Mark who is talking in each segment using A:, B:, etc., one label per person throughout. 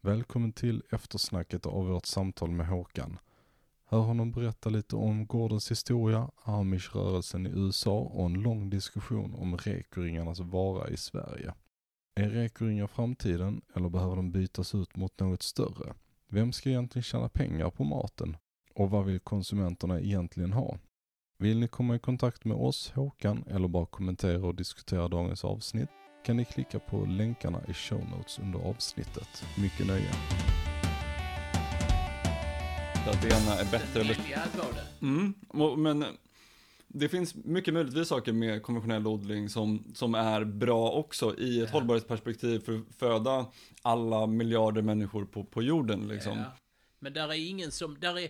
A: Välkommen till eftersnacket av vårt samtal med Håkan. Hör honom berätta lite om gårdens historia, Amish-rörelsen i USA och en lång diskussion om rekoringarnas vara i Sverige. Är rekoringar framtiden eller behöver de bytas ut mot något större? Vem ska egentligen tjäna pengar på maten? Och vad vill konsumenterna egentligen ha? Vill ni komma i kontakt med oss, Håkan, eller bara kommentera och diskutera dagens avsnitt? Kan ni klicka på länkarna i show notes under avsnittet. Mycket nöje.
B: Att det ena är bättre eller... Mm, men det finns mycket möjligtvis saker med konventionell odling som, som är bra också i ett
C: Ja.
B: hållbarhetsperspektiv för att föda alla miljarder människor på, på jorden liksom.
C: Ja. Men där är ingen som, där är,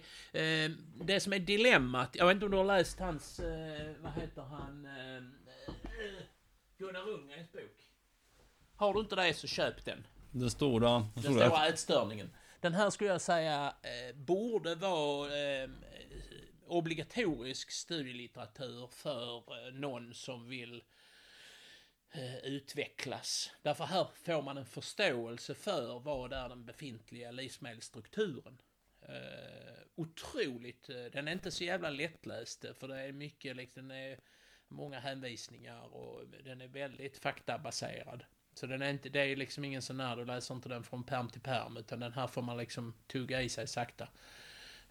C: eh, det som är dilemmat, jag vet inte om du har läst hans, eh, vad heter han, eh, eh, Gunnar Ungrens bok? Har du inte det så köp den.
B: Den stora,
C: Den
B: det?
C: stora ätstörningen. Den här skulle jag säga eh, borde vara eh, obligatorisk studielitteratur för eh, någon som vill eh, utvecklas. Därför här får man en förståelse för vad är den befintliga livsmedelsstrukturen. Eh, otroligt, eh, den är inte så jävla lättläst eh, för det är mycket liksom, den är många hänvisningar och den är väldigt faktabaserad. Så den är inte, det är liksom ingen sån här, du läser inte den från perm till perm utan den här får man liksom tugga i sig sakta.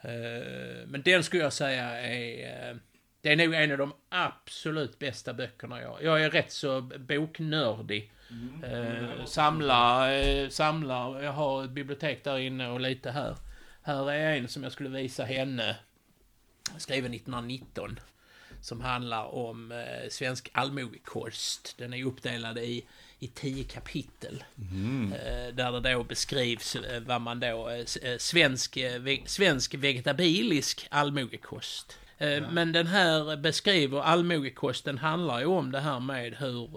C: Eh, men den skulle jag säga är, eh, det är nog en av de absolut bästa böckerna jag, jag är rätt så boknördig. Eh, samlar, eh, samlar, jag har ett bibliotek där inne och lite här. Här är en som jag skulle visa henne, skriven 1919 som handlar om eh, svensk allmogekost. Den är uppdelad i, i tio kapitel. Eh, där det då beskrivs eh, vad man då, eh, svensk, ve, svensk vegetabilisk allmogekost. Eh, Men den här beskriver allmogekosten handlar ju om det här med hur,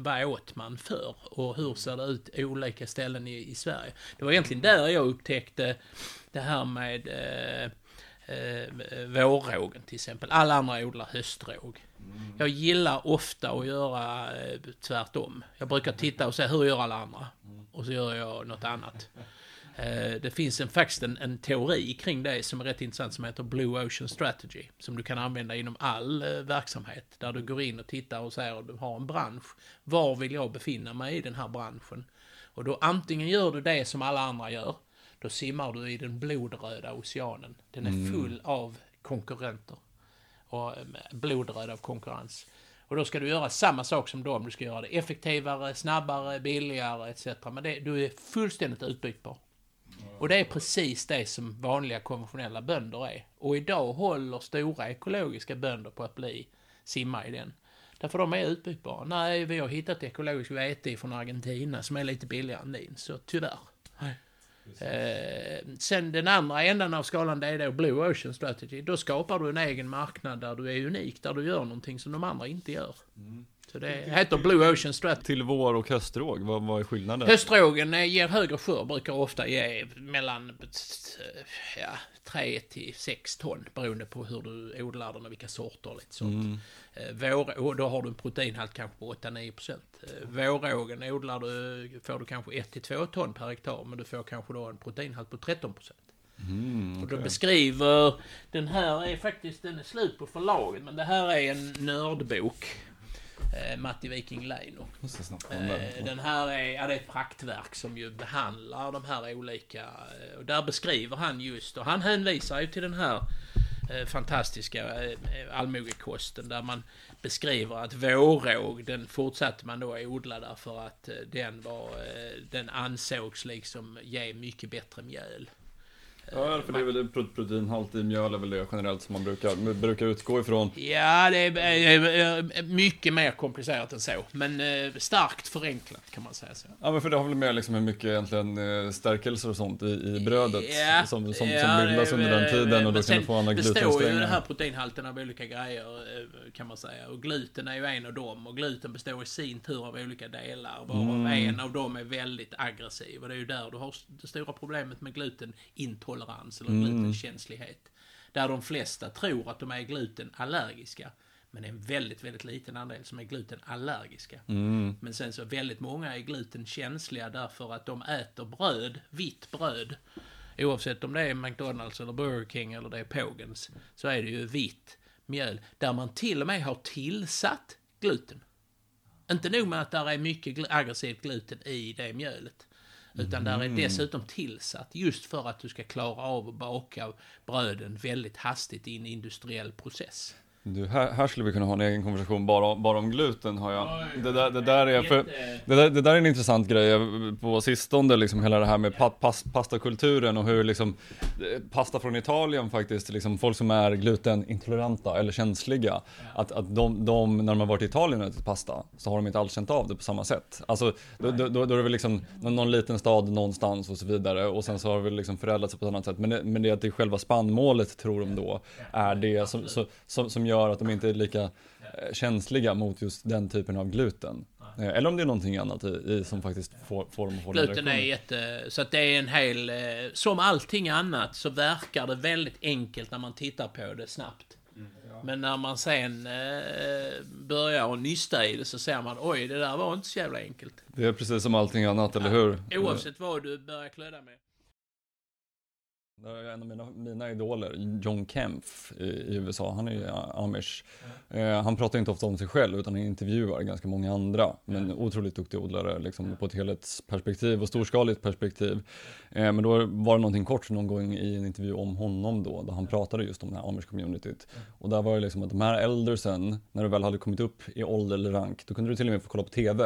C: vad åt man för och hur ser det ut i olika ställen i, i Sverige. Det var egentligen där jag upptäckte det här med eh, vårrågen till exempel. Alla andra odlar höstråg. Jag gillar ofta att göra eh, tvärtom. Jag brukar titta och se hur gör alla andra? Och så gör jag något annat. Eh, det finns en, faktiskt en, en teori kring det som är rätt intressant som heter Blue Ocean Strategy. Som du kan använda inom all eh, verksamhet. Där du går in och tittar och säger att du har en bransch. Var vill jag befinna mig i den här branschen? Och då antingen gör du det som alla andra gör. Då simmar du i den blodröda oceanen. Den är full av konkurrenter. Och eh, blodröd av konkurrens. Och då ska du göra samma sak som dem. Du ska göra det effektivare, snabbare, billigare etc. Men det, du är fullständigt utbytbar. Och det är precis det som vanliga konventionella bönder är. Och idag håller stora ekologiska bönder på att bli simma i den. Därför de är utbytbara. Nej, vi har hittat ekologisk vete från Argentina som är lite billigare än din, så tyvärr. Eh, sen den andra änden av skalan det är då Blue Ocean Strategy. Då skapar du en egen marknad där du är unik, där du gör någonting som de andra inte gör. Så det heter Blue Ocean Strategy.
B: Till vår och höstråg, vad, vad är skillnaden?
C: Höstrågen eh, ger högre skörd, brukar ofta ge mellan eh, ja, 3 till 6 ton beroende på hur du odlar den och vilka sorter och lite sånt.
B: Mm.
C: Eh, Vår, och då har du en proteinhalt kanske på 8-9 procent. Eh, Vårågen odlar du, får du kanske 1 till 2 ton per hektar, men du får kanske då en proteinhalt på 13 procent.
B: Mm,
C: Och då beskriver, den här är faktiskt, den är slut på förlaget, men det här är en nördbok. Eh, Matti Viking Leino. Eh, Den här är, ja, det är ett praktverk som ju behandlar de här olika, eh, och där beskriver han just, och han hänvisar ju till den här eh, fantastiska eh, allmogekosten där man beskriver att våråg, den fortsatte man då odla därför att eh, den var, eh, den ansågs liksom ge mycket bättre mjöl.
B: Ja, för det är väl proteinhalt i mjöl är väl det generellt som man brukar, brukar utgå ifrån.
C: Ja, det är, är, är mycket mer komplicerat än så, men eh, starkt förenklat kan man säga så.
B: Ja men för det har väl med liksom hur mycket egentligen eh, stärkelser och sånt i, i brödet
C: Ja,
B: som, som,
C: ja,
B: som bildas under den tiden och då kan du få andra
C: består ju den här
B: glutensträngar.
C: proteinhalten av olika grejer, eh, kan man säga. Och gluten är ju en av dem. Och gluten består i sin tur av olika delar. Varav
B: Mm.
C: en av dem är väldigt aggressiv. Och det är ju där du har det stora problemet med glutenintolerans eller
B: Mm.
C: glutenkänslighet. Där de flesta tror att de är glutenallergiska. Men det är en väldigt, väldigt liten andel som är glutenallergiska.
B: Mm.
C: Men sen så väldigt många är glutenkänsliga därför att de äter bröd, vitt bröd. Oavsett om det är McDonalds eller Burger King eller det är Pågens. Så är det ju vitt mjöl. Där man till och med har tillsatt gluten. Inte nog med att där är mycket aggressivt gluten i det mjölet. Utan där är dessutom tillsatt just för att du ska klara av att baka bröden väldigt hastigt i en industriell process.
B: Du, här, här skulle vi kunna ha en egen konversation bara, bara om gluten har jag. Det där, det där är för,
C: Jätte-
B: det där, det där är en intressant grej på sistone, liksom hela det här med pa, pas, pastakulturen och hur liksom eh, pasta från Italien faktiskt, liksom folk som är glutenintoleranta eller känsliga, att, att de, de, när de har varit i Italien och ätit pasta, så har de inte alls känt av det på samma sätt. Alltså, då, då, då, då är det väl liksom någon, någon liten stad någonstans och så vidare och sen så har väl liksom förädlat sig på ett annat sätt. Men det, men det är att det är själva spannmålet tror de då är det som, som, som, som gör att de inte är lika eh, känsliga mot just den typen av gluten. Eh, Eller om det är någonting annat i, i som faktiskt får, får dem att få
C: Gluten är jätte... Så att det är en hel... eh, Som allting annat så verkar det väldigt enkelt när man tittar på det snabbt. Men när man sen eh, börjar att nysta i det så ser man oj, det där var inte så jävla enkelt.
B: Det är precis som allting annat, eller hur?
C: Oavsett vad du börjar klöda med.
B: En av mina, mina idoler, John Kempf i, i USA, han är ju amish. Eh, han pratar inte ofta om sig själv utan han intervjuar ganska många andra. Men otroligt duktig odlare liksom, på ett helhetsperspektiv och storskaligt perspektiv. Eh, men då var det någonting kort någon gång i en intervju om honom då, där han pratade just om det här amish-communityt. Och där var det liksom att de här eldersen, när du väl hade kommit upp i ålder eller rank, då kunde du till och med få kolla på TV.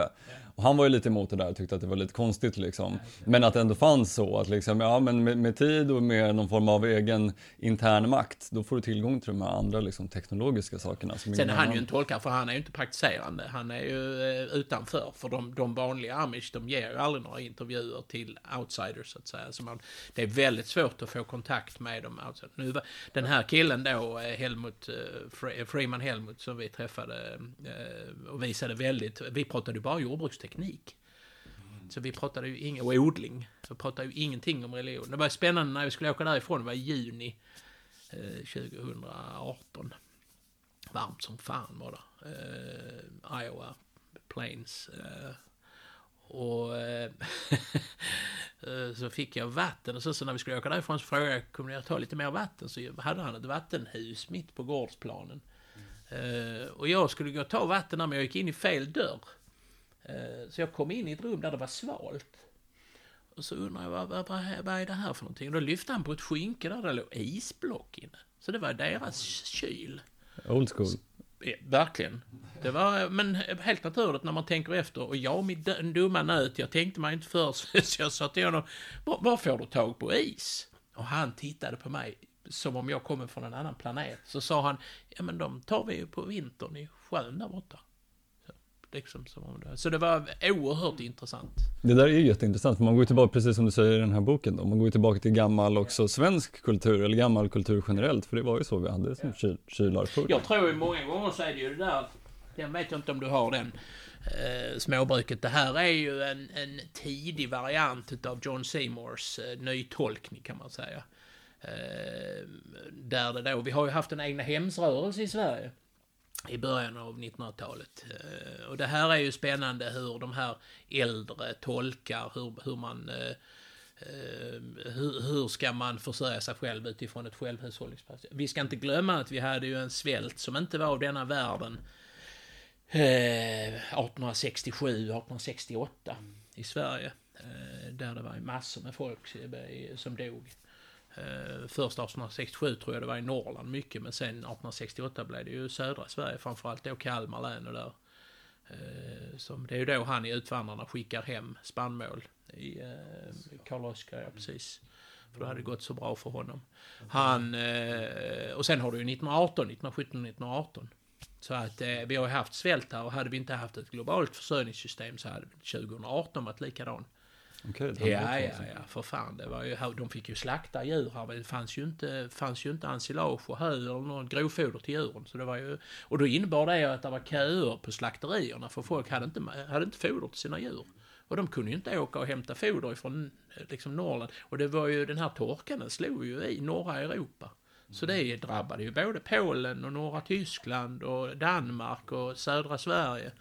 B: Och han var ju lite emot det där och tyckte att det var lite konstigt liksom. Men att det ändå fanns så att liksom, ja men med, med tid och med någon form av egen intern makt, då får du tillgång till de här andra liksom teknologiska sakerna. Som
C: Sen är han ju en tolkare, för han är ju inte praktiserande. Han är ju eh, utanför. För de, de vanliga amish, de ger ju aldrig några intervjuer till outsiders, så att säga. Så man, det är väldigt svårt att få kontakt med dem outsiders. Nu, den här killen då, eh, Helmut, eh, Fre- Freeman Helmut, som vi träffade och visade väldigt, vi pratade ju bara jordbruksteknik. Så vi pratade ju inget, och odling. Så pratade ju ingenting om religion. Det var spännande när vi skulle åka därifrån, det var i juni eh, 2018 varmt som fan var det. Eh, Iowa Plains. Eh, och eh, eh, så fick jag vatten och så, så när vi skulle åka därifrån så frågade jag, kunde jag ta lite mer vatten? Så hade han ett vattenhus mitt på gårdsplanen. Eh, och jag skulle gå och ta vatten där men jag gick in i fel dörr. Eh, så jag kom in i ett rum där det var svalt. Och så undrar jag, vad, vad, vad, är det här för någonting? Och då lyfte han på ett skynke där det låg isblock inne. Så det var deras kyl.
B: Old school.
C: Ja, Verkligen. Det var, men helt naturligt när man tänker efter. Och jag, min d- dumma nöt, jag tänkte mig inte för så jag sa till honom, var, var får du tag på is? Och han tittade på mig som om jag kommer från en annan planet. Så sa han, ja men de tar vi ju på vintern i sjön där borta. Så, liksom som om det, så det var oerhört intressant.
B: Det där är ju jätteintressant, för man går tillbaka, precis som du säger i den här boken då, man går tillbaka till gammal också svensk kultur, eller gammal kultur generellt, för det var ju så vi hade som kyl, kylar förr.
C: Jag tror ju många gånger så är det ju det där, den vet jag inte om du har den, eh, småbruket. Det här är ju en, en tidig variant utav John Seymours eh, nytolkning kan man säga. Eh, där det då, vi har ju haft en egna hemsrörelse i Sverige i början av 1900-talet. Eh, och det här är ju spännande hur de här äldre tolkar, hur, hur man eh, eh, hur, hur ska man försörja sig själv utifrån ett självhushållningsperspektiv? Vi ska inte glömma att vi hade ju en svält som inte var av denna världen 1867, 1868 i Sverige. Där det var ju massor med folk som dog. Eh, först 1867 tror jag det var i Norrland mycket, men sen 1868 blev det ju södra Sverige, framförallt då Kalmar län och där. Eh, som, det är ju då han i Utvandrarna skickar hem spannmål i eh, Karl Oskar, ja precis. För då hade det gått så bra för honom. Han, eh, och sen har du ju 1918, 1917, 1918. Så att eh, vi har ju haft svält här och hade vi inte haft ett globalt försörjningssystem så hade 2018 varit likadan
B: hade
C: Ja, ja, ja, för fan. Det var ju, de fick ju slakta djur här. Det fanns ju inte, fanns ju inte ensilage och hö eller något grovfoder till djuren. Så det var ju, och då innebar det att det var köer på slakterierna för folk hade inte, hade inte foder till sina djur. Och de kunde ju inte åka och hämta foder ifrån liksom Norrland. Och det var ju, den här torkan den slog ju i norra Europa. Så det drabbade ju både Polen och norra Tyskland och Danmark och södra Sverige.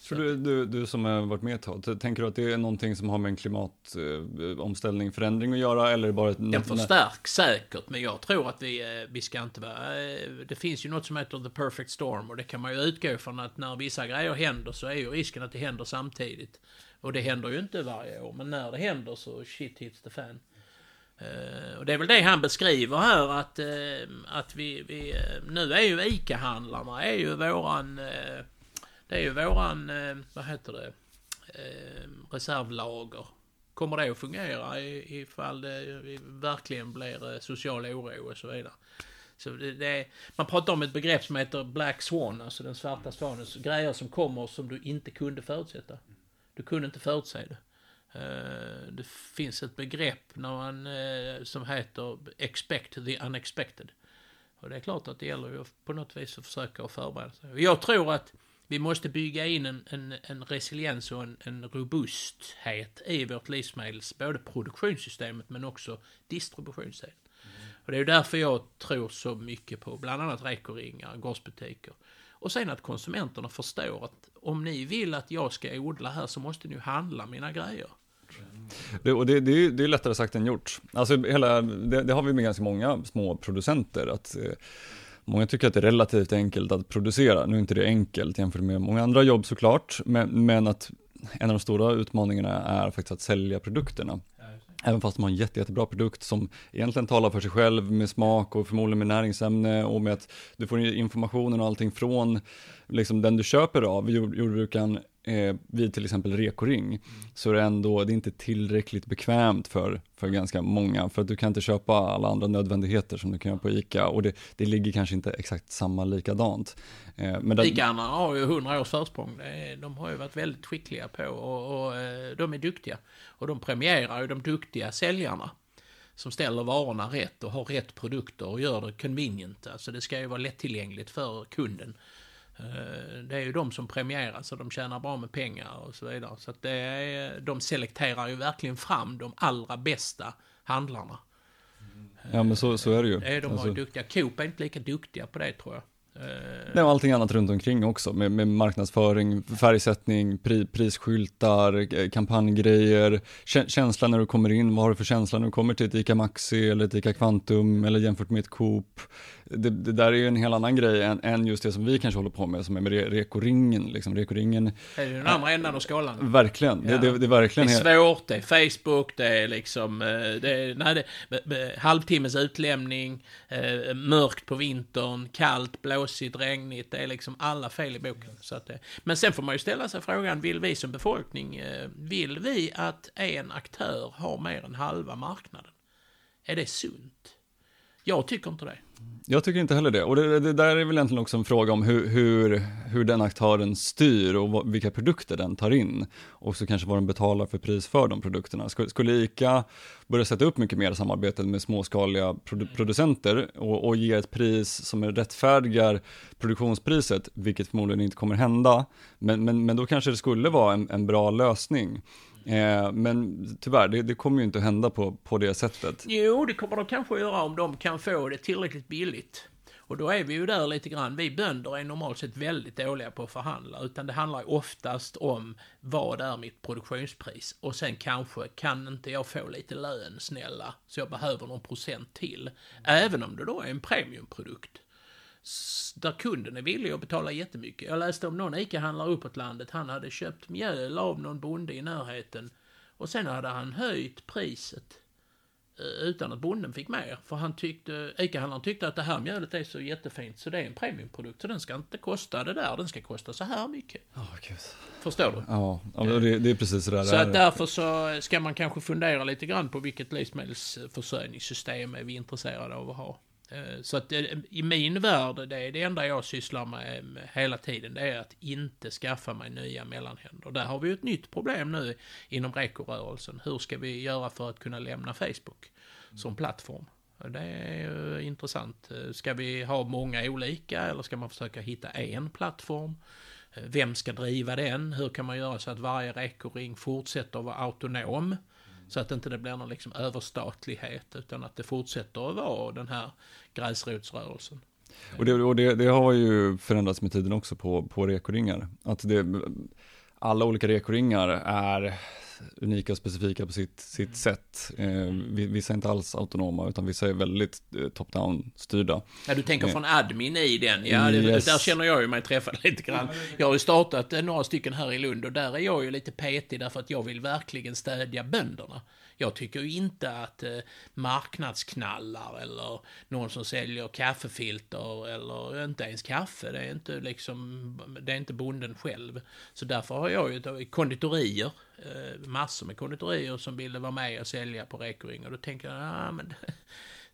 B: Så du, du, du som har varit med ett tag, tänker du att det är någonting som har med en klimatomställning, eh, förändring att göra eller bara.
C: Den förstärks säkert, men jag tror att vi, eh, vi ska inte vara... Eh, det finns ju något som heter the perfect storm och det kan man ju utgå från att när vissa grejer händer så är ju risken att det händer samtidigt. Och det händer ju inte varje år, men när det händer så shit hits the fan. Uh, och det är väl det han beskriver här att, uh, att vi, vi uh, nu är ju ICA-handlarna är ju våran det är ju våran, eh, vad heter det, eh, reservlager. Kommer det att fungera ifall det verkligen blir eh, social oro och så vidare? Så det, det, man pratar om ett begrepp som heter Black Swan, alltså den svarta svanen. Grejer som kommer som du inte kunde förutsätta. Du kunde inte förutse det. Eh, det finns ett begrepp när man, eh, som heter expect the unexpected. Och det är klart att det gäller ju på något vis att försöka förbereda sig. Jag tror att vi måste bygga in en, en, en resiliens och en, en, robusthet i vårt livsmedels, både produktionssystemet men också distributionsdelen. Mm. Och det är ju därför jag tror så mycket på bland annat rekoringar, gårdsbutiker. Och sen att konsumenterna förstår att om ni vill att jag ska odla här så måste ni ju handla mina grejer.
B: Det, och det, det, är, det är lättare sagt än gjort. Alltså hela, det, det har vi med ganska många små producenter. Att, eh, Många tycker att det är relativt enkelt att producera. Nu är inte det enkelt jämfört med många andra jobb såklart, men, men att en av de stora utmaningarna är faktiskt att sälja produkterna. Även fast de har en jätte, jättebra produkt som egentligen talar för sig själv med smak och förmodligen med näringsämne och med att du får informationen och allting från liksom den du köper av, jordbrukaren, eh, vid till exempel rekoring, mm. så är det ändå, det är inte tillräckligt bekvämt för, för ganska många, för att du kan inte köpa alla andra nödvändigheter som du kan göra på ICA och det, det ligger kanske inte exakt samma likadant.
C: Eh, men där... ICA har ju hundra års försprång, de har ju varit väldigt skickliga på och, och eh, de är duktiga. Och de premierar ju de duktiga säljarna som ställer varorna rätt och har rätt produkter och gör det convenient. Alltså det ska ju vara lättillgängligt för kunden. Eh, det är ju de som premieras och de tjänar bra med pengar och så vidare. Så att det är, de selekterar ju verkligen fram de allra bästa handlarna.
B: Ja men så, så är det ju.
C: Är de alltså... har duktiga. Coop är inte lika duktiga på det tror jag.
B: Nej, och allting annat runt omkring också med, med marknadsföring, färgsättning, pri, prisskyltar, kampanjgrejer, känslan när du kommer in, vad har du för känsla när du kommer till ett ICA Maxi eller ett ICA Quantum eller jämfört med ett Coop det, det, där är ju en helt annan grej än, än, just det som vi kanske håller på med, som är med re, rekoringen. Liksom. Rekoringen
C: är det den andra änden av skalan?
B: Verkligen, ja. det, det, är verkligen
C: Det är svårt, det är Facebook, det är liksom, eh, det är, nej, det, halvtimmes utlämning, eh, mörkt på vintern, kallt, blåsigt, regnigt, det är liksom alla fel i boken. Så att, men sen får man ju ställa sig frågan, vill vi som befolkning, eh, vill vi att en aktör har mer än halva marknaden? Är det sunt? Jag tycker inte det.
B: Jag tycker inte heller det. Och det, det, där är väl egentligen också en fråga om hur, hur, hur den aktören styr och vad, vilka produkter den tar in. Och så kanske vad den betalar för pris för de produkterna. Skulle ICA börja sätta upp mycket mer samarbete med småskaliga produ producenter och, och ge ett pris som rättfärdigar produktionspriset, vilket förmodligen inte kommer hända, men, men, men då kanske det skulle vara en, en bra lösning. Eh, men tyvärr, det, det, kommer ju inte att hända på, på det sättet.
C: Jo, det kommer de kanske att göra om de kan få det tillräckligt billigt. Och då är vi ju där lite grann. Vi bönder är normalt sett väldigt dåliga på att förhandla. Utan det handlar oftast om vad är mitt produktionspris? Och sen kanske, kan inte jag få lite lön snälla? Så jag behöver någon procent till. Även om det då är en premiumprodukt där kunden är villig att betala jättemycket. Jag läste om någon ICA-handlare uppåt landet, han hade köpt mjöl av någon bonde i närheten och sen hade han höjt priset eh, utan att bonden fick mer. För han tyckte, ICA-handlaren tyckte att det här mjölet är så jättefint så det är en premiumprodukt så den ska inte kosta det där, den ska kosta så här mycket.
B: Oh.
C: Förstår du?
B: Ja, det, det är precis det där.
C: Så att därför så ska man kanske fundera lite grann på vilket livsmedelsförsörjningssystem är vi intresserade av att ha. Eh, så att i min värld, det är det enda jag sysslar med hela tiden, det är att inte skaffa mig nya mellanhänder. Där har vi ju ett nytt problem nu inom rekorörelsen. Hur ska vi göra för att kunna lämna Facebook som plattform? Det är ju intressant. Eh, ska vi ha många olika eller ska man försöka hitta en plattform? Eh, vem ska driva den? Hur kan man göra så att varje rekoring fortsätter att vara autonom? Så att inte det blir någon liksom överstatlighet utan att det fortsätter att vara den här gräsrotsrörelsen.
B: Och, det, och det, det, har ju förändrats med tiden också på, på rekoringar. Att det, alla olika rekoringar är unika och specifika på sitt, sitt mm. sätt. Eh, vissa är inte alls autonoma utan vissa är väldigt eh, top-down styrda.
C: Ja, du tänker eh. från admin i den. Ja, det, yes. där känner jag ju mig träffad lite grann. Jag har ju startat eh, några stycken här i Lund och där är jag ju lite petig därför att jag vill verkligen stödja bönderna. Jag tycker ju inte att eh, marknadsknallar eller någon som säljer kaffefilter eller inte ens kaffe, det är inte liksom, det är inte bonden själv. Så därför har jag ju eh, konditorier, eh, massor med konditorier som ville vara med och sälja på Rekoring och då tänker jag, ja ah, men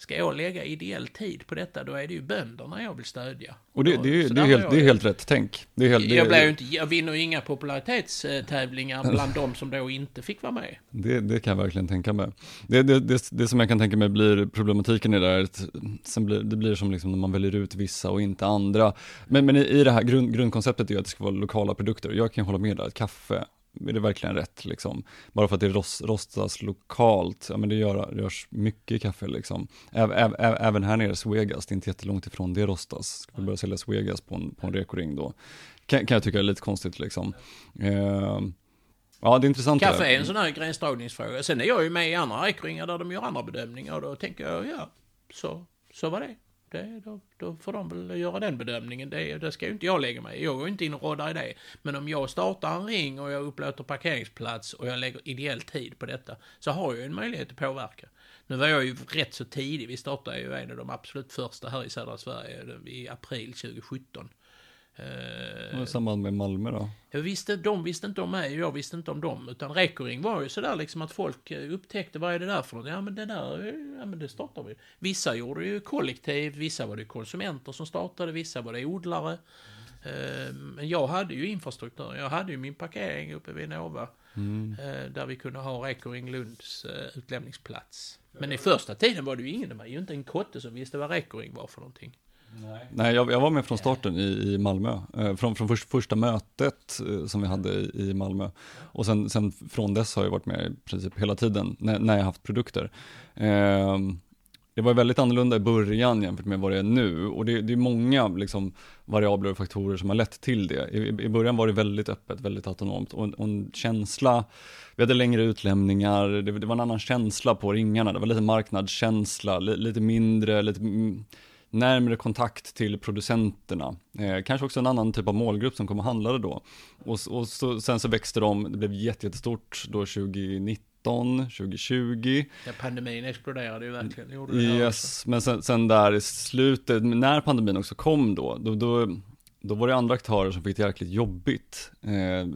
C: Ska jag lägga ideell tid på detta, då är det ju bönderna jag vill stödja.
B: Och det, det, är, det, är, helt, det är helt rätt tänk. Det är helt,
C: jag, blir ju inte, jag vinner ju inga popularitetstävlingar bland de som då inte fick vara med.
B: Det, det kan jag verkligen tänka mig. Det, det, det, som jag kan tänka mig blir problematiken i det där, att sen blir, det blir som liksom när man väljer ut vissa och inte andra. Men, men i, i det här grund, grundkonceptet är ju att det ska vara lokala produkter. Jag kan hålla med där, kaffe, är det verkligen rätt liksom? Bara för att det rost, rostas lokalt, ja men det, gör, det görs mycket kaffe liksom. Äv, äv, även här nere, Svegas, det är inte jättelångt ifrån det rostas. Ska vi börja sälja Svegas på en, på en rekoring då? Kan, kan jag tycka är lite konstigt liksom. Uh, Ja, det är intressant.
C: Kaffe är en sån här gränsdragningsfråga. Sen är jag ju med i andra rekoringar där de gör andra bedömningar och då tänker jag, ja, så, så var det. Det, då, då, får de väl göra den bedömningen. Det, det ska ju inte jag lägga mig Jag går inte in och råddar i det. Men om jag startar en ring och jag upplåter parkeringsplats och jag lägger ideell tid på detta så har jag en möjlighet att påverka. Nu var jag ju rätt så tidig. Vi startade ju en av de absolut första här i södra Sverige i april 2017.
B: Eh, I samband med Malmö då?
C: Jag visste, de visste inte om mig och jag visste inte om dem. Utan Rekoring var ju sådär liksom att folk eh, upptäckte vad är det där för något? Ja men det där, ja men det startar vi. Vissa gjorde ju kollektivt, vissa var det konsumenter som startade, vissa var det odlare. Mm. Men jag hade ju infrastruktur, jag hade ju min parkering uppe vid Nova. Mm. Där vi kunde ha Rekoring Lunds utlämningsplats. Men i första tiden var det ju ingen, det var ju inte en kotte som visste vad Rekoring var för någonting.
B: Nej, Nej jag, jag, var med från starten i, i Malmö. Eh, från från först, första mötet eh, som vi hade i, i, Malmö. Och sen, sen från dess har jag varit med i princip hela tiden när, när jag haft produkter. Eh, det var väldigt annorlunda i början jämfört med vad det är nu och det, det är många liksom, variabler och faktorer som har lett till det. I, I, början var det väldigt öppet, väldigt autonomt och en, och en känsla, vi hade längre utlämningar, det, det, var en annan känsla på ringarna, det var lite marknadskänsla, li, lite mindre, lite mm, närmre kontakt till producenterna. Eh, kanske också en annan typ av målgrupp som kommer handla då. Och, och så, sen så växte de, det blev jättestort då 2019 2020.
C: Ja, pandemin exploderade ju verkligen.
B: Gjorde yes, men sen, sen, där i slutet, när pandemin också kom då, då, då då var det andra aktörer som fick det jäkligt jobbigt. Eh,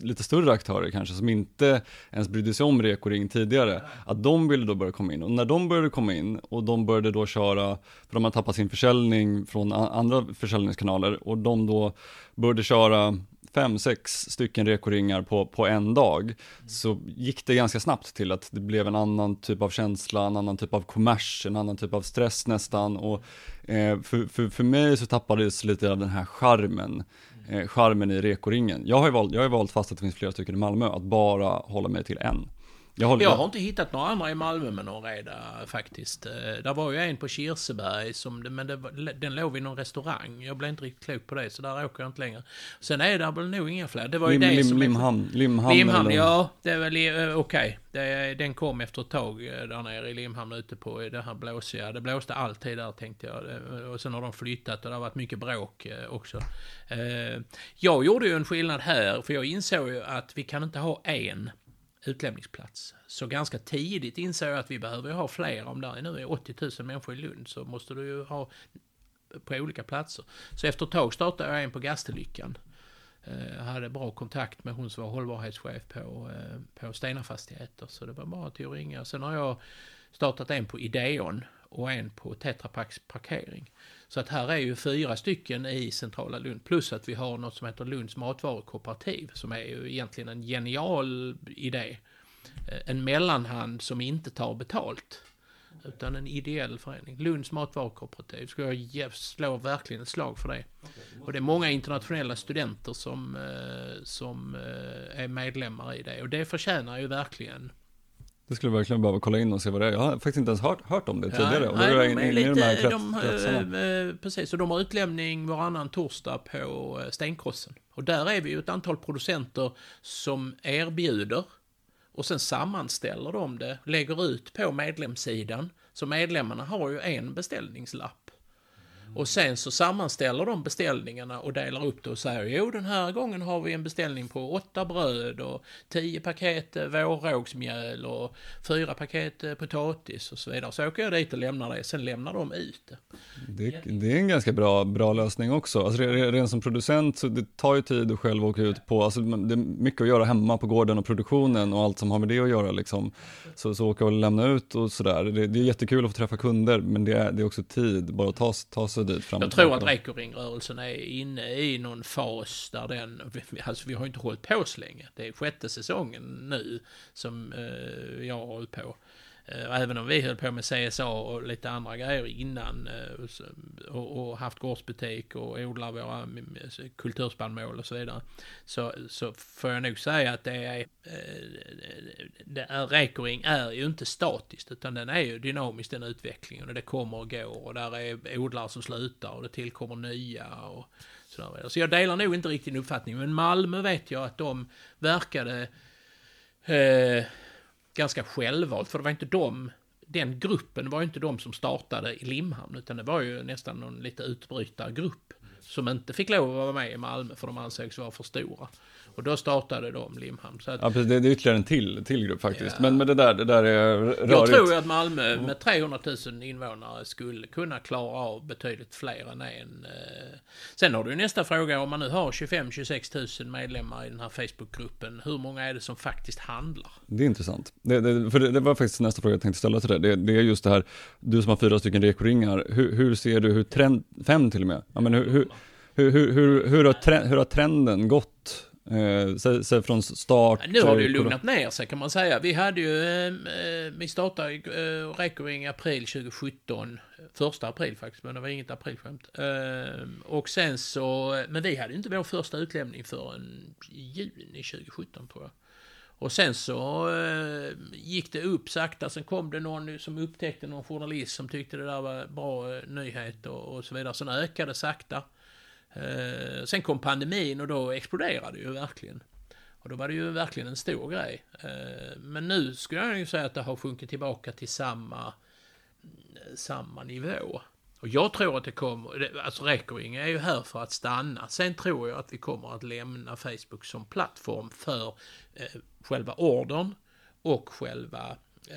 B: lite större aktörer kanske, som inte ens brydde sig om Rekoring tidigare. Att de ville då börja komma in. Och när de började komma in och de började då köra, för de har tappat sin försäljning från andra försäljningskanaler och de då började köra fem, sex stycken rekoringar på, på en dag, så gick det ganska snabbt till att det blev en annan typ av känsla, en annan typ av kommers, en annan typ av stress nästan. Och eh, för, för, för mig så tappades lite av den här charmen, eh, charmen i rekoringen. Jag har ju valt, jag har valt fast att det finns flera stycken i Malmö, att bara hålla mig till en.
C: Jag, jag har inte hittat några andra i Malmö med någon reda faktiskt. Eh, där var ju en på Kirseberg, som, men det, den låg vid någon restaurang. Jag blev inte riktigt klok på det, så där åker jag inte längre. Sen är det väl nog inga fler. Det var ju
B: Lim,
C: det
B: lim,
C: som...
B: Limhamn,
C: Limhamn, Limhamn ja. Det är väl eh, okej. Okay. Den kom efter ett tag eh, där nere i Limhamn ute på det här blåsiga. Det blåste alltid där tänkte jag. Och sen har de flyttat och det har varit mycket bråk också. Jag gjorde ju en skillnad här, för jag insåg ju att vi kan inte ha en utlämningsplats. Så ganska tidigt insåg jag att vi behöver ha fler. Om det nu är 80 000 människor i Lund så måste du ju ha på olika platser. Så efter ett tag startade jag en på Gastelyckan. Eh, jag eh, hade bra kontakt med hon som var hållbarhetschef på, eh, på Stena Fastigheter. Så det var bara till att ringa. Sen har jag startat en på Ideon och en på Tetra parkering. Så att här är ju fyra stycken i centrala Lund, plus att vi har något som heter Lunds matvarukooperativ, som är ju egentligen en genial idé. Eh, en mellanhand som inte tar betalt, utan en ideell förening. Lunds matvarukooperativ, ska jag slå verkligen ett slag för det. Och det är många internationella studenter som, eh, som eh, är medlemmar i det, och det förtjänar ju verkligen
B: Det skulle verkligen behöva kolla in och se vad det är. Jag har faktiskt inte ens hört, hört om det tidigare. och då
C: nej, de är
B: de
C: lite, de,
B: kretsarna.
C: eh, eh, precis, och de har utlämning varannan torsdag på eh, Stenkrossen. Och där är vi ju ett antal producenter som erbjuder och sen sammanställer de det, lägger ut på medlemssidan. Så medlemmarna har ju en beställningslapp. Och sen så sammanställer de beställningarna och delar upp det och säger jo den här gången har vi en beställning på åtta bröd och tio paket eh, vårrågsmjöl och fyra paket eh, potatis och så vidare. Så åker jag dit och lämnar det, sen lämnar de ut det.
B: Det, det är en ganska bra, bra lösning också. Alltså, rent som producent, så det tar ju tid att själv åka ut på, alltså, det är mycket att göra hemma på gården och produktionen och allt som har med det att göra. Liksom. Så, så åka och lämna ut och sådär. Det, det är jättekul att få träffa kunder, men det är, det är också tid, bara att ta, ta sig dit fram och
C: Jag tror att. Rekoring-rörelsen är inne i någon fas där den, alltså vi har inte hållit på så länge. Det är sjätte säsongen nu som eh, jag har hållit på. Eh, även om vi höll på med CSA och lite andra grejer innan eh, och, haft gårdsbutik och odlar våra mm, eh, kulturspannmål och så vidare. Så, så får jag nog säga att det är, det är Rekoring är ju inte statiskt utan den är ju dynamisk den utvecklingen och det kommer och går och där är odlare som slutar och det tillkommer nya och sådär. Så jag delar nog inte riktigt din uppfattning men Malmö vet jag att de verkade eh, ganska självvalt för det var inte de den gruppen var ju inte de som startade i Limhamn utan det var ju nästan någon lite utbrytargrupp som inte fick lov att vara med i Malmö för de ansågs vara för stora. Och då startade de Limhamn. Så att,
B: Ja, precis, det, är ytterligare en till, till grupp faktiskt.
C: Ja.
B: Men, men det där, det där är rörigt.
C: Jag tror att Malmö med 300 000 invånare skulle kunna klara av betydligt fler än en. eh. Sen har du nästa fråga, om man nu har 25-26 000 medlemmar i den här Facebookgruppen, hur många är det som faktiskt handlar?
B: Det är intressant. Det, det, för det, det var faktiskt nästa fråga jag tänkte ställa till dig. Det, det är just det här, du som har fyra stycken rekoringar, hur, hur ser du hur trend, fem till och med, ja, men hur, hur, hur, hur, hur, hur, har, trend, hur har trenden gått? Eh, säg, säg från start.
C: Nu har det ju
B: eh,
C: lugnat ner sig kan man säga. Vi hade ju, eh, eh, vi startade eh, Rekoring i april 2017. Första april faktiskt, men det var inget aprilskämt. Eh, och sen så, men vi hade ju inte vår första utlämning förrän juni 2017 tror jag. Och sen så eh, gick det upp sakta, sen kom det någon som upptäckte någon journalist som tyckte det där var bra eh, nyhet och, och så vidare. Sen ökade sakta. Eh, sen kom pandemin och då exploderade det ju verkligen. Och då var det ju verkligen en stor grej. Eh, men nu skulle jag ju säga att det har sjunkit tillbaka till samma, samma nivå. Och jag tror att det kommer, alltså Rekoring är ju här för att stanna. Sen tror jag att vi kommer att lämna Facebook som plattform för eh, själva ordern och själva eh,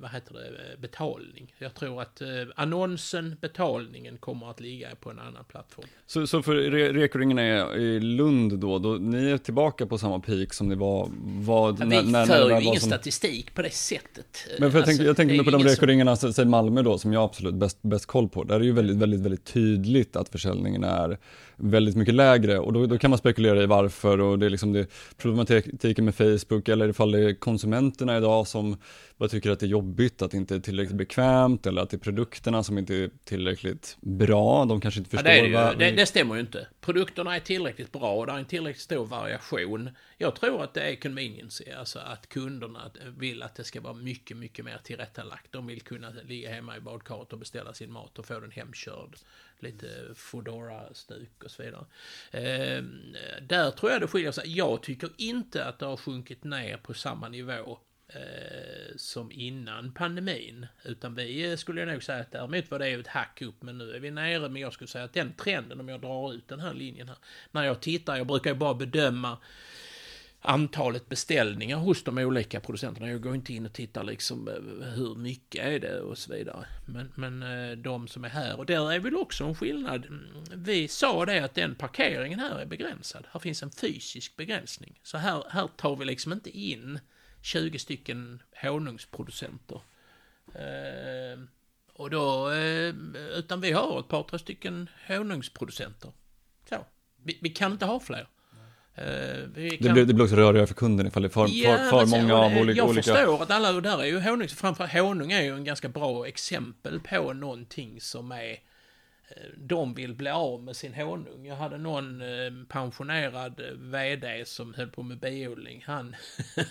C: vad heter det, betalning. Jag tror att eh, annonsen, betalningen kommer att ligga på en annan plattform.
B: Så, så för re, rekoringen är i Lund då, då, ni är tillbaka på samma peak som ni var, var när,
C: vi
B: när,
C: för
B: när det
C: ju ingen
B: som...
C: statistik på det sättet.
B: Men för jag,
C: Alltså,
B: tänker, jag tänker
C: det
B: nu
C: är
B: på de
C: som-
B: rekoringarna, så- säg Malmö då, som jag absolut bäst, bäst koll på. Där är ju väldigt, väldigt, väldigt tydligt att försäljningen är väldigt mycket lägre och då, då kan man spekulera i varför och det är liksom det problematiken med Facebook eller ifall det är konsumenterna idag som bara tycker att det är jobbigt, att det inte är tillräckligt bekvämt eller att det är produkterna som inte är tillräckligt bra. De kanske inte
C: Ja,
B: förstår
C: det, är det, ju,
B: vad...
C: det, det stämmer ju inte. Produkterna är tillräckligt bra och det är en tillräckligt stor variation. Jag tror att det är convenience, alltså att kunderna vill att det ska vara mycket, mycket mer tillrättalagt. De vill kunna ligga hemma i badkaret och beställa sin mat och få den hemkörd. Lite Foodora-stuk och så vidare. Eh, där tror jag det skiljer sig. Jag tycker inte att det har sjunkit ner på samma nivå Eh, som innan pandemin. Utan vi eh, skulle jag nog säga att däremot var det ett hack upp. Men nu är vi nere. Men jag skulle säga att den trenden, om jag drar ut den här linjen här. När jag tittar, jag brukar ju bara bedöma antalet beställningar hos de olika producenterna. Jag går inte in och tittar liksom eh, hur mycket är det och så vidare. Men, men de som är här, och där är väl också en skillnad. Mm, vi sa det att den parkeringen här är begränsad. Här finns en fysisk begränsning. Så här, här tar vi liksom inte in 20 stycken honungsproducenter. Eh, och då, eh, utan vi har ett par, tre stycken honungsproducenter. Så. Vi, vi kan inte ha fler. Eh, vi
B: Det
C: kan-
B: blir, det blir också rörigare för kunden ifall det är för, för, för
C: sen-
B: många av olika...
C: Jag förstår att alla, och där är ju honung, framför honung är ju en ganska bra exempel på någonting som är de vill bli av med sin honung. Jag hade någon eh, pensionerad eh, VD som höll på med biodling. Han,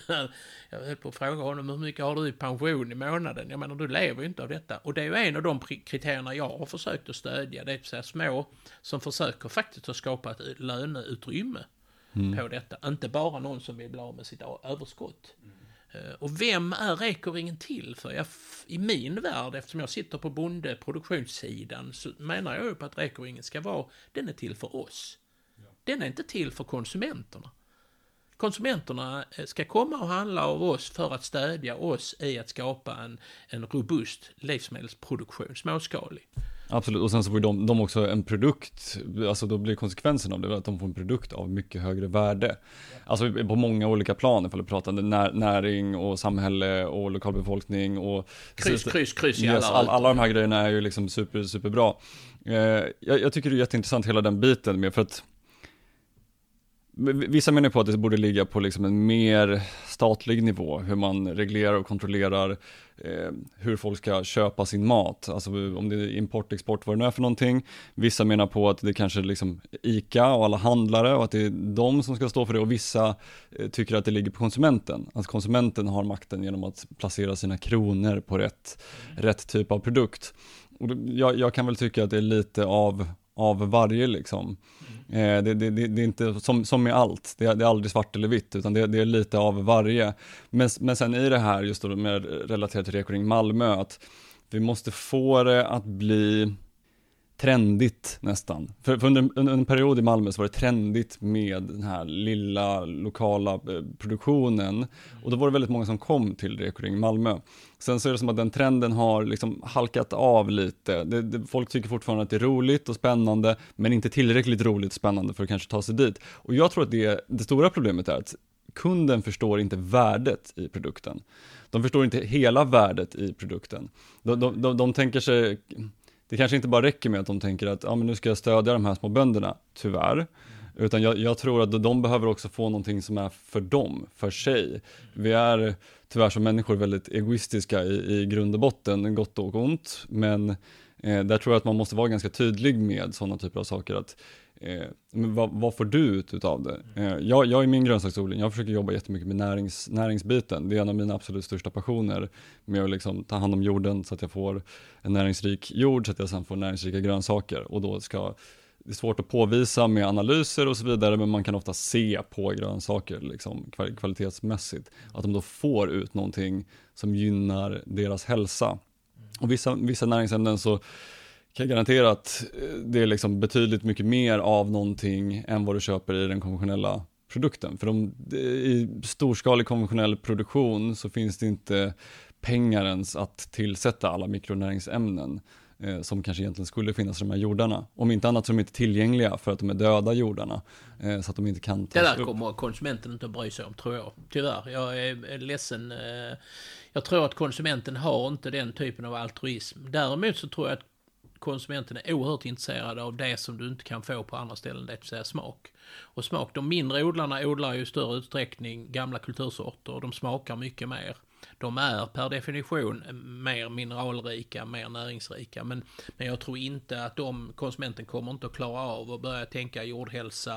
C: jag höll på att fråga honom hur mycket har du i pension i månaden? Jag menar, du lever ju inte av detta. Och det är ju en av de kriterierna jag har försökt att stödja. Det är så små som försöker faktiskt att skapa ett löneutrymme mm. på detta. Inte bara någon som vill bli av med sitt överskott. Eh, och vem är Rekoringen till för? Jag, I min värld, eftersom jag sitter på bondeproduktionssidan, så menar jag ju på att Rekoringen ska vara, den är till för oss. Den är inte till för konsumenterna. Konsumenterna eh, ska komma och handla av oss för att stödja oss i att skapa en, en robust livsmedelsproduktion, småskalig.
B: Absolut, och sen så får de, de också en produkt, alltså då blir konsekvensen av det att de får en produkt av mycket högre värde. Alltså på många olika plan, ifall vi pratar när, näring och samhälle och lokalbefolkning och...
C: Kryss, kryss, kryss i
B: yes, alla, alla de här grejerna är ju liksom super, superbra. Eh, jag, jag tycker det är jätteintressant hela den biten med, för att Vissa menar på att det borde ligga på liksom en mer statlig nivå, hur man reglerar och kontrollerar eh, hur folk ska köpa sin mat, alltså om det är import, export, vad det nu är för någonting. Vissa menar på att det kanske är liksom ICA och alla handlare och att det är de som ska stå för det och vissa eh, tycker att det ligger på konsumenten, att konsumenten har makten genom att placera sina kronor på rätt, rätt typ av produkt. Och jag, jag kan väl tycka att det är lite av, av varje liksom. Eh, det, det, det, det, är inte som, som med allt, det, är aldrig svart eller vitt, utan det, är lite av varje. Men, men sen i det här, just då med relaterat till Rekoring Malmö, att vi måste få det att bli trendigt nästan. För, för under, under, en period i Malmö så var det trendigt med den här lilla lokala eh, produktionen och då var det väldigt många som kom till Rekoring Malmö. Sen så är det som att den trenden har liksom halkat av lite. Det, det, folk tycker fortfarande att det är roligt och spännande, men inte tillräckligt roligt och spännande för att kanske ta sig dit. Och jag tror att det, det stora problemet är att kunden förstår inte värdet i produkten. De förstår inte hela värdet i produkten. De, de, de, de tänker sig det kanske inte bara räcker med att de tänker att ah, men nu ska jag stödja de här små bönderna, tyvärr. Utan jag, jag, tror att de behöver också få någonting som är för dem, för sig. Vi är tyvärr som människor väldigt egoistiska i, i grund och botten, gott och ont. Men eh, där tror jag att man måste vara ganska tydlig med sådana typer av saker. att Eh, men vad, vad, får du ut utav det? Eh, jag, jag i min grönsaksodling, jag försöker jobba jättemycket med närings, näringsbiten. Det är en av mina absolut största passioner med att liksom ta hand om jorden så att jag får en näringsrik jord så att jag sen får näringsrika grönsaker. Och då ska, det är svårt att påvisa med analyser och så vidare men man kan ofta se på grönsaker liksom, kvalitetsmässigt att de då får ut någonting som gynnar deras hälsa. Och vissa, vissa näringsämnen så kan garantera att eh, det är liksom betydligt mycket mer av någonting än vad du köper i den konventionella produkten. För de, i storskalig konventionell produktion så finns det inte pengar ens att tillsätta alla mikronäringsämnen eh, som kanske egentligen skulle finnas i de här jordarna. Om inte annat så är de inte tillgängliga för att de är döda jordarna. Eh, så att de inte kan
C: tas Det där kommer konsumenten inte att bry sig om tror jag. Tyvärr. Jag är ledsen. Eh, jag tror att konsumenten har inte den typen av altruism. Däremot så tror jag att konsumenten är oerhört intresserad av det som du inte kan få på andra ställen, det vill säga smak. Och smak, de mindre odlarna odlar ju i större utsträckning gamla kultursorter och de smakar mycket mer de är per definition mer mineralrika, mer näringsrika. Men, men jag tror inte att de, konsumenten kommer inte att klara av att börja tänka jordhälsa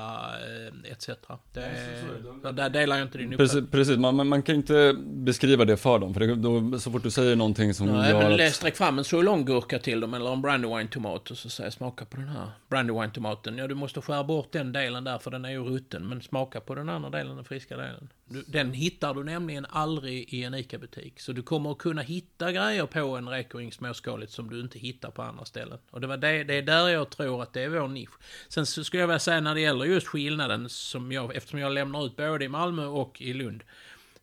C: eh, etc. Det, där delar jag inte din
B: uppfattning. Precis, precis. Man, man, kan inte beskriva det för dem. För det, då, så fort du säger någonting som
C: ja,
B: gör
C: men att... Sträck fram en solonggurka till dem eller en brandywine-tomat och så säger smaka på den här brandywine-tomaten. Ja, du måste skära bort den delen där för den är ju rutten. Men smaka på den andra delen, den friska delen. Du, den hittar du nämligen aldrig i en ICA-butik. Så du kommer att kunna hitta grejer på en Rekering småskaligt som du inte hittar på andra ställen. Och det, var det, det är där jag tror att det är vår nisch. Sen så skulle jag vilja säga när det gäller just skillnaden, som jag, eftersom jag lämnar ut både i Malmö och i Lund,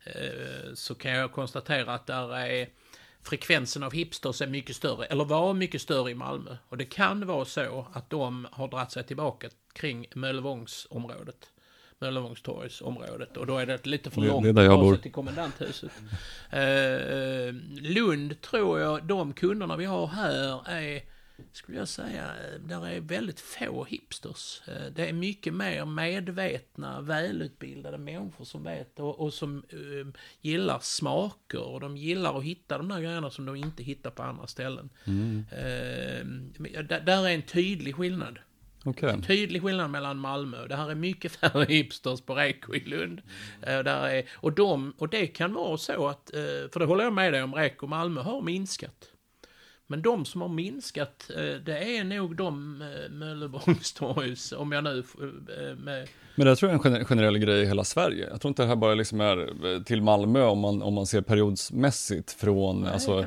C: eh, så kan jag konstatera att där är frekvensen av hipsters är mycket större, eller var mycket större i Malmö. Och det kan vara så att de har dratt sig tillbaka kring Möllevångsområdet. Möllevångstorgsområdet och då är det lite för långt
B: det, det jag bor.
C: till kommendanthuset. Uh, Lund tror jag, de kunderna vi har här är skulle jag säga, eh, där är väldigt få hipsters. Eh, Det är mycket mer medvetna, välutbildade människor som vet och, och som eh, gillar smaker och de gillar att hitta de där grejerna som de inte hittar på andra ställen. Eh, men där, där är en tydlig skillnad.
B: Okej.
C: En tydlig skillnad mellan Malmö. Det här är mycket färre hipsters på Reko i Lund. Eh, där är, och, de, och det kan vara så att, eh, för det håller jag med dig om, Reko Malmö har minskat. Men de som har minskat, eh, det är nog de Möllevångstorgs, om jag nu... Med,
B: Men det tror jag är en gener- generell grej i hela Sverige. Jag tror inte det här bara liksom är till Malmö om man, om man ser periodsmässigt från,
C: Nej,
B: alltså.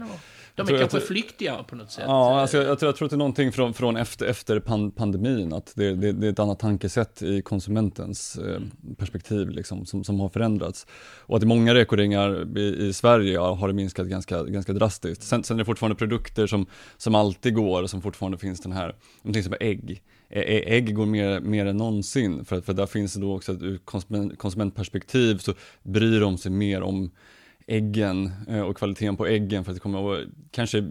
C: De är
B: att
C: kanske
B: det-
C: flyktigare på något sätt.
B: Ja, alltså jag, jag, tror, jag tror att det är någonting från, från efter, efter pan, pandemin, att det, det, det är ett annat tankesätt i konsumentens eh, perspektiv liksom, som, som har förändrats. Och att i många rekoringar i, i Sverige ja, har det minskat ganska, ganska drastiskt. Sen, sen är det fortfarande produkter som, som alltid går, som fortfarande finns den här, någonting som är ägg. Ägg går mer, mer än någonsin, för, att- för där finns det då också ett konsument, konsumentperspektiv så bryr de sig mer om äggen eh, och kvaliteten på äggen för att det kommer att kanske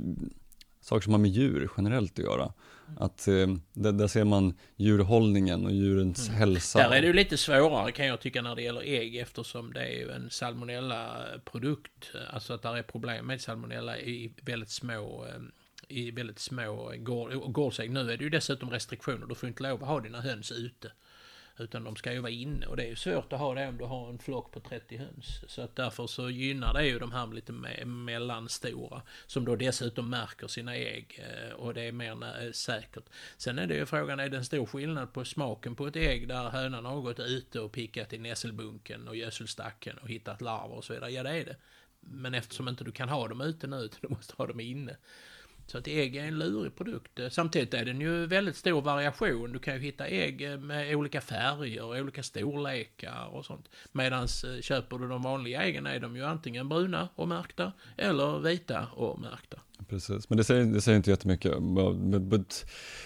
B: saker som har med djur generellt att göra. Att eh, där, där ser man djurhållningen och djurens hälsa.
C: Där är det ju lite svårare kan jag tycka när det gäller ägg eftersom det är ju en salmonella-produkt. Alltså att där är problem med salmonella i väldigt små eh, i väldigt små gårdsägg. Nu är det ju dessutom restriktioner. Du får inte lov att ha dina höns ute. Utan de ska ju vara inne och det är ju svårt att ha det om du har en flock på 30 höns. Så att därför så gynnar det ju de här lite me- mellanstora. Som då dessutom märker sina ägg eh, och det är mer eh, säkert. Sen är det ju frågan, är det en stor skillnad på smaken på ett ägg där hönan har gått ute och pickat i nässelbunken och gödselstacken och hittat larver och så vidare? Ja, det är det. Men eftersom inte du kan ha dem ute nu, utan du måste ha dem inne. Så att ägg är en lurig produkt. Samtidigt är den ju väldigt stor variation. Du kan ju hitta ägg med olika färger, olika storlekar och sånt. Medan eh, köper du de vanliga äggen är de ju antingen bruna och märkta eller vita och märkta.
B: Precis, men det säger, det säger inte jättemycket. But, but,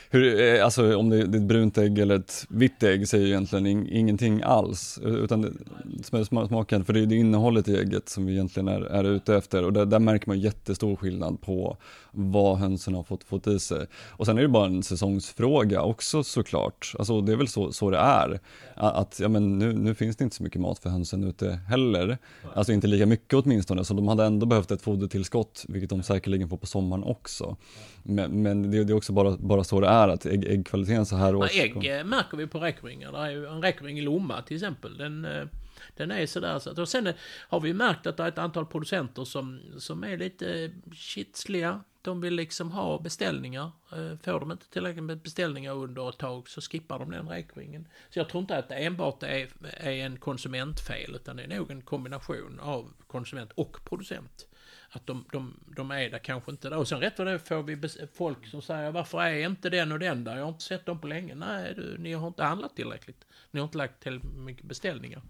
B: hur, eh, alltså om det är ett brunt ägg eller ett vitt ägg säger egentligen in, ingenting alls. Utan det, smaken, för det är det innehållet i ägget som vi egentligen är, är ute efter. Och där, där märker man jättestor skillnad på vad hönsen har fått, fått i sig. Och sen är det bara en säsongsfråga också såklart. Alltså det är väl så, så det är. Att ja, men nu, nu finns det inte så mycket mat för hönsen ute heller. Alltså inte lika mycket åtminstone, så de hade ändå behövt ett fodertillskott, vilket de säkerligen får på sommaren också. Men, men det, det är också bara, bara så det är, att ägg, äggkvaliteten så här
C: Ja,
B: års...
C: ägg eh, märker vi på räkringar. Det är ju en räkring i Lomma till exempel. Den, eh, den är sådär. Så att, och sen eh, har vi märkt att det är ett antal producenter som, som är lite kitsliga. De vill liksom ha beställningar. Får de inte tillräckligt med beställningar under ett tag så skippar de den räkringen. Så jag tror inte att det enbart är, är en konsumentfel utan det är nog en kombination av konsument och producent. Att de, de, de är där kanske inte där. Och sen rätt vad det är får vi folk som säger varför är inte den och den där? Jag har inte sett dem på länge. Nej, du, ni har inte handlat tillräckligt. Ni har inte lagt tillräckligt mycket beställningar.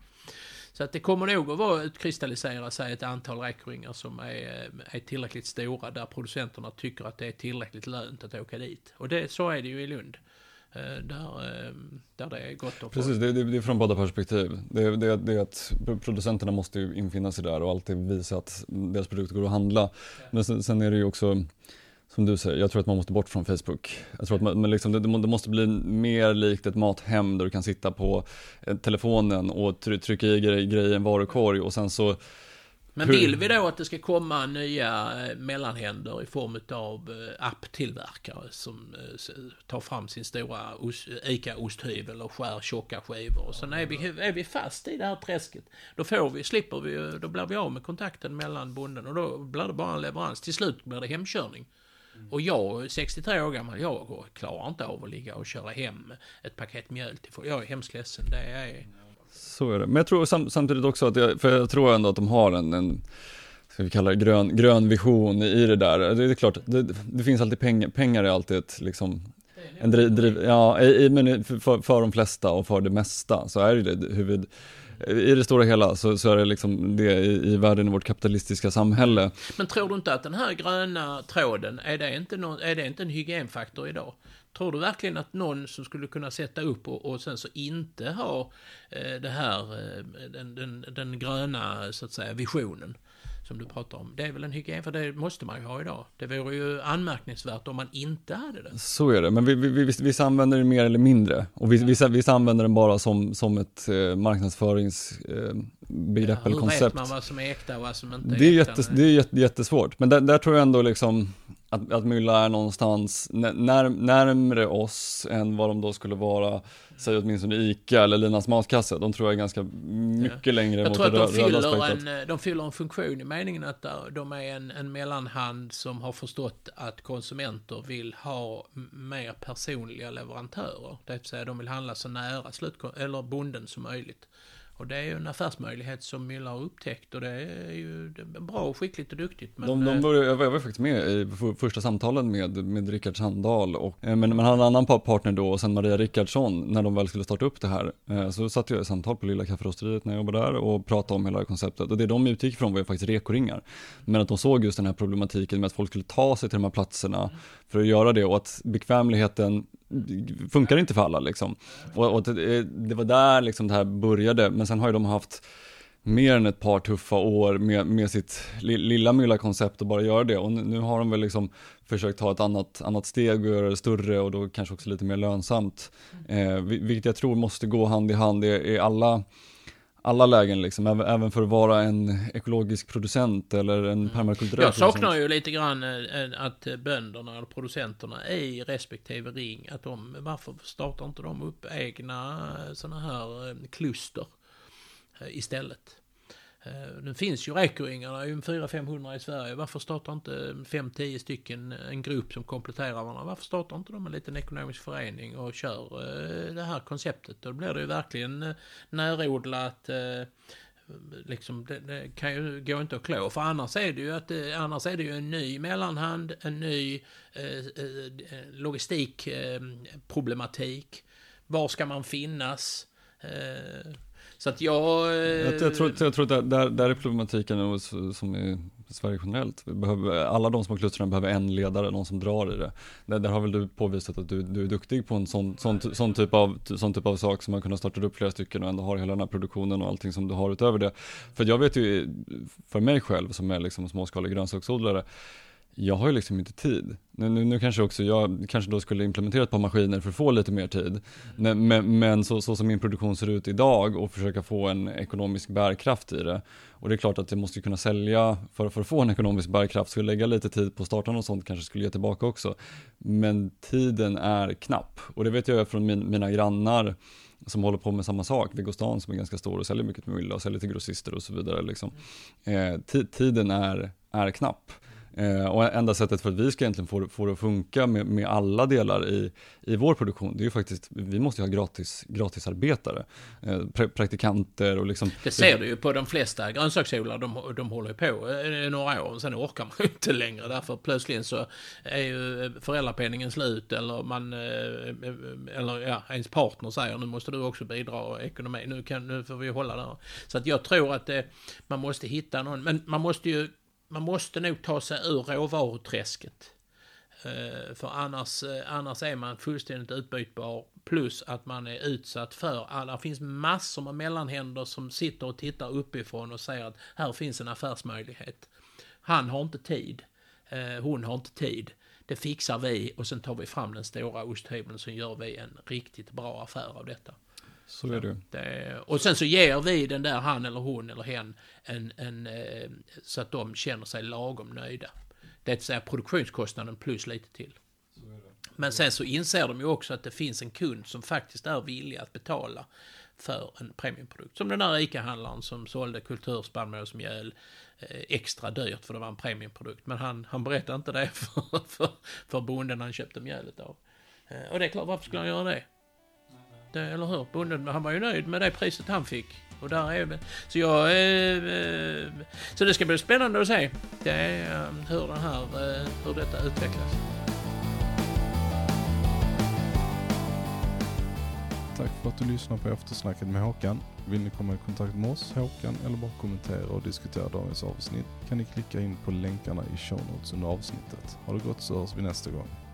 C: Så att det kommer nog att vara utkristallisera sig ett antal räkringar som är, är tillräckligt stora där producenterna tycker att det är tillräckligt lönt att åka dit. Och det, så är det ju i Lund. Eh, Där, eh, där det är gott om
B: Precis, det, det, det är från båda perspektiv. Det, det, det är att producenterna måste ju infinna sig där och alltid visa att deras produkter går att handla. Men sen, sen är det ju också, som du säger, jag tror att man måste bort från Facebook. Jag tror att man, men liksom, det, det må- det måste bli mer likt ett mathem där du kan sitta på eh, telefonen och try, trycka i grej, grejer i en varukorg och sen så
C: Men
B: Hur-
C: vill vi då att det ska komma nya eh, mellanhänder i form av eh, apptillverkare som eh, tar fram sin stora os- ICA-osthyvel och skär tjocka skivor. Och sen är vi, är vi fast i det här träsket. Då får vi, slipper vi, då blir vi av med kontakten mellan bonden och då blir det bara en leverans. Till slut blir det hemkörning. Och jag, 63 år gammal, jag klarar inte av att ligga och köra hem ett paket mjöl till folk. Jag är hemskt ledsen. Det är...
B: Så är det. Men jag tror sam, samtidigt också att, jag, för jag tror ändå att de har en, en ska vi kalla det grön, grön vision i det där. Det är klart, det, det finns alltid pengar, pengar är alltid ett liksom, en driv, driv, ja, i, i- men för, för de flesta och för det mesta så är det det huvud, i det stora hela så, så är det liksom det i, i världen i vårt kapitalistiska samhälle.
C: Men tror du inte att den här gröna tråden, är det inte, någon, är det inte en hygienfaktor idag? Tror du verkligen att någon som skulle kunna sätta upp och, och sen så inte ha eh, det här, eh, den, den, den gröna så att säga visionen, som du pratar om. Det är väl en hygien, för det måste man ju ha idag. Det vore ju anmärkningsvärt om man inte hade det.
B: Så är det, men vi, vi, vi, vissa använder det mer eller mindre. Och vissa, vissa använder den bara som, som ett eh, marknadsföringsbegrepp eh,
C: ja,
B: eller koncept.
C: Hur vet man vad som är äkta och vad som inte
B: det är,
C: är äkta?
B: Jättes, det är jättesvårt, men där, där tror jag ändå liksom att, att Mylla är någonstans när, närmre oss än vad de då skulle vara, säg åtminstone ICA eller Linas matkasse. De tror jag är ganska mycket ja. längre
C: jag mot tror att de fyller, en, de fyller en funktion i meningen att de är en, en mellanhand som har förstått att konsumenter vill ha mer personliga leverantörer. Det vill säga de vill handla så nära slut, eller bonden som möjligt. Och det är ju en affärsmöjlighet som Mylla har upptäckt och det är ju bra och skickligt och duktigt.
B: Men... De, de eh, började, jag, var, jag var faktiskt med i första samtalen med, med Rickard Sandahl och, eh, men man hade en annan partner då och sen Maria Rickardsson när de väl skulle starta upp det här. Eh, så satt jag i samtal på Lilla Kafferosteriet när jag jobbade där och pratade om hela konceptet och det de utgick från var ju faktiskt rekoringar. Men att de såg just den här problematiken med att folk skulle ta sig till de här platserna för att göra det och att bekvämligheten funkar inte för alla liksom. Och, och det, det, var där liksom det här började, men sen har ju de haft mer än ett par tuffa år med, med sitt lilla mylla-koncept och bara göra det. Och nu, nu, har de väl liksom försökt ta ett annat, annat steg och göra det större och då kanske också lite mer lönsamt. Eh, vilket jag tror måste gå hand i hand i, i alla alla lägen liksom, även för att vara en ekologisk producent eller en mm. permakulturell
C: Jag saknar producent. ju lite grann eh, att bönderna eller producenterna i respektive ring, att de, varför startar inte de upp egna eh, sådana här eh, kluster istället? Eh, nu finns ju räkeringarna, ju 400-500 i Sverige. Varför startar inte 5-10 stycken en grupp som kompletterar varandra? Varför startar inte de en liten ekonomisk förening och kör eh, det här konceptet? Då blir det ju verkligen eh, närodlat liksom, det, det, kan ju gå inte att klå. För annars är det ju att annars är det ju en ny mellanhand, en ny eh, logistikproblematik. Var ska man finnas? Eh, så att jag...
B: Jag, jag tror, jag tror att där, där är problematiken som är Sverige generellt. Vi behöver, alla de små klustren behöver en ledare, någon som drar i det. Där, där har väl du påvisat att du, du är duktig på en sån, sån, sån, typ av, sån typ av sak som man kunnat starta upp flera stycken och ändå har hela den här produktionen och allting som du har utöver det. För jag vet ju, för mig själv som är liksom småskalig grönsaksodlare, jag har ju liksom inte tid. Nu, nu, nu, kanske också jag kanske då skulle implementera ett par maskiner för att få lite mer tid. Men, men, men så, så, som min produktion ser ut idag och försöka få en ekonomisk bärkraft i det. Och det är klart att jag måste kunna sälja för, för att få en ekonomisk bärkraft. Så lägga lite tid på starten och sånt kanske skulle ge tillbaka också. Men tiden är knapp. Och det vet jag från min, mina grannar som håller på med samma sak, Vigostan som är ganska stor och säljer mycket med Milla och säljer till grossister och så vidare. Liksom. Eh, tiden är, är knapp. Eh, och enda sättet för att vi ska egentligen få, få det att funka med, med alla delar i, i vår produktion, det är ju faktiskt, vi måste ju ha gratis, gratisarbetare, eh, pra, praktikanter och liksom.
C: Det ser du ju på de flesta grönsaksodlare, de, de håller ju på eh, några år, sen orkar man ju inte längre, därför plötsligt så är ju eh, föräldrapenningen slut eller man, eh, eh, eller ja, ens partner säger nu måste du också bidra ekonomi, nu, kan, nu får vi hålla där. Så att jag tror att det, man måste hitta någon, men man måste ju man måste nog ta sig ur råvaruträsket. Eh, för annars, eh, annars är man fullständigt utbytbar. Plus att man är utsatt för alla. Det finns massor med mellanhänder som sitter och tittar uppifrån och säger att här finns en affärsmöjlighet. Han har inte tid. Eh, hon har inte tid. Det fixar vi och sen tar vi fram den stora osthyveln så gör vi en riktigt bra affär av detta.
B: Så är det.
C: det. Och sen så ger vi den där han eller hon eller hen en, en, eh, så att de känner sig lagom nöjda. Det vill säga produktionskostnaden plus lite till. Men sen så inser de ju också att det finns en kund som faktiskt är villig att betala för en premiumprodukt. Som den där ICA-handlaren som sålde kulturspannmålsmjöl eh, extra dyrt för det var en premiumprodukt. Men han, han berättade inte det för, för, för bonden han köpte mjölet av. Eh, och det är klart, varför skulle han göra det? Det, eh, eller hur? Bonden, han var ju nöjd med det priset han fick. Och där är Så jag... Eh, eh, så det ska bli spännande att se det är, eh, hur, den här, eh, hur detta utvecklas.
A: Tack för att du lyssnar på eftersnacket med Håkan. Vill ni komma i kontakt med oss, Håkan, eller bara kommentera och diskutera dagens avsnitt kan ni klicka in på länkarna i show notes under avsnittet. Ha det gott så hörs vi nästa gång.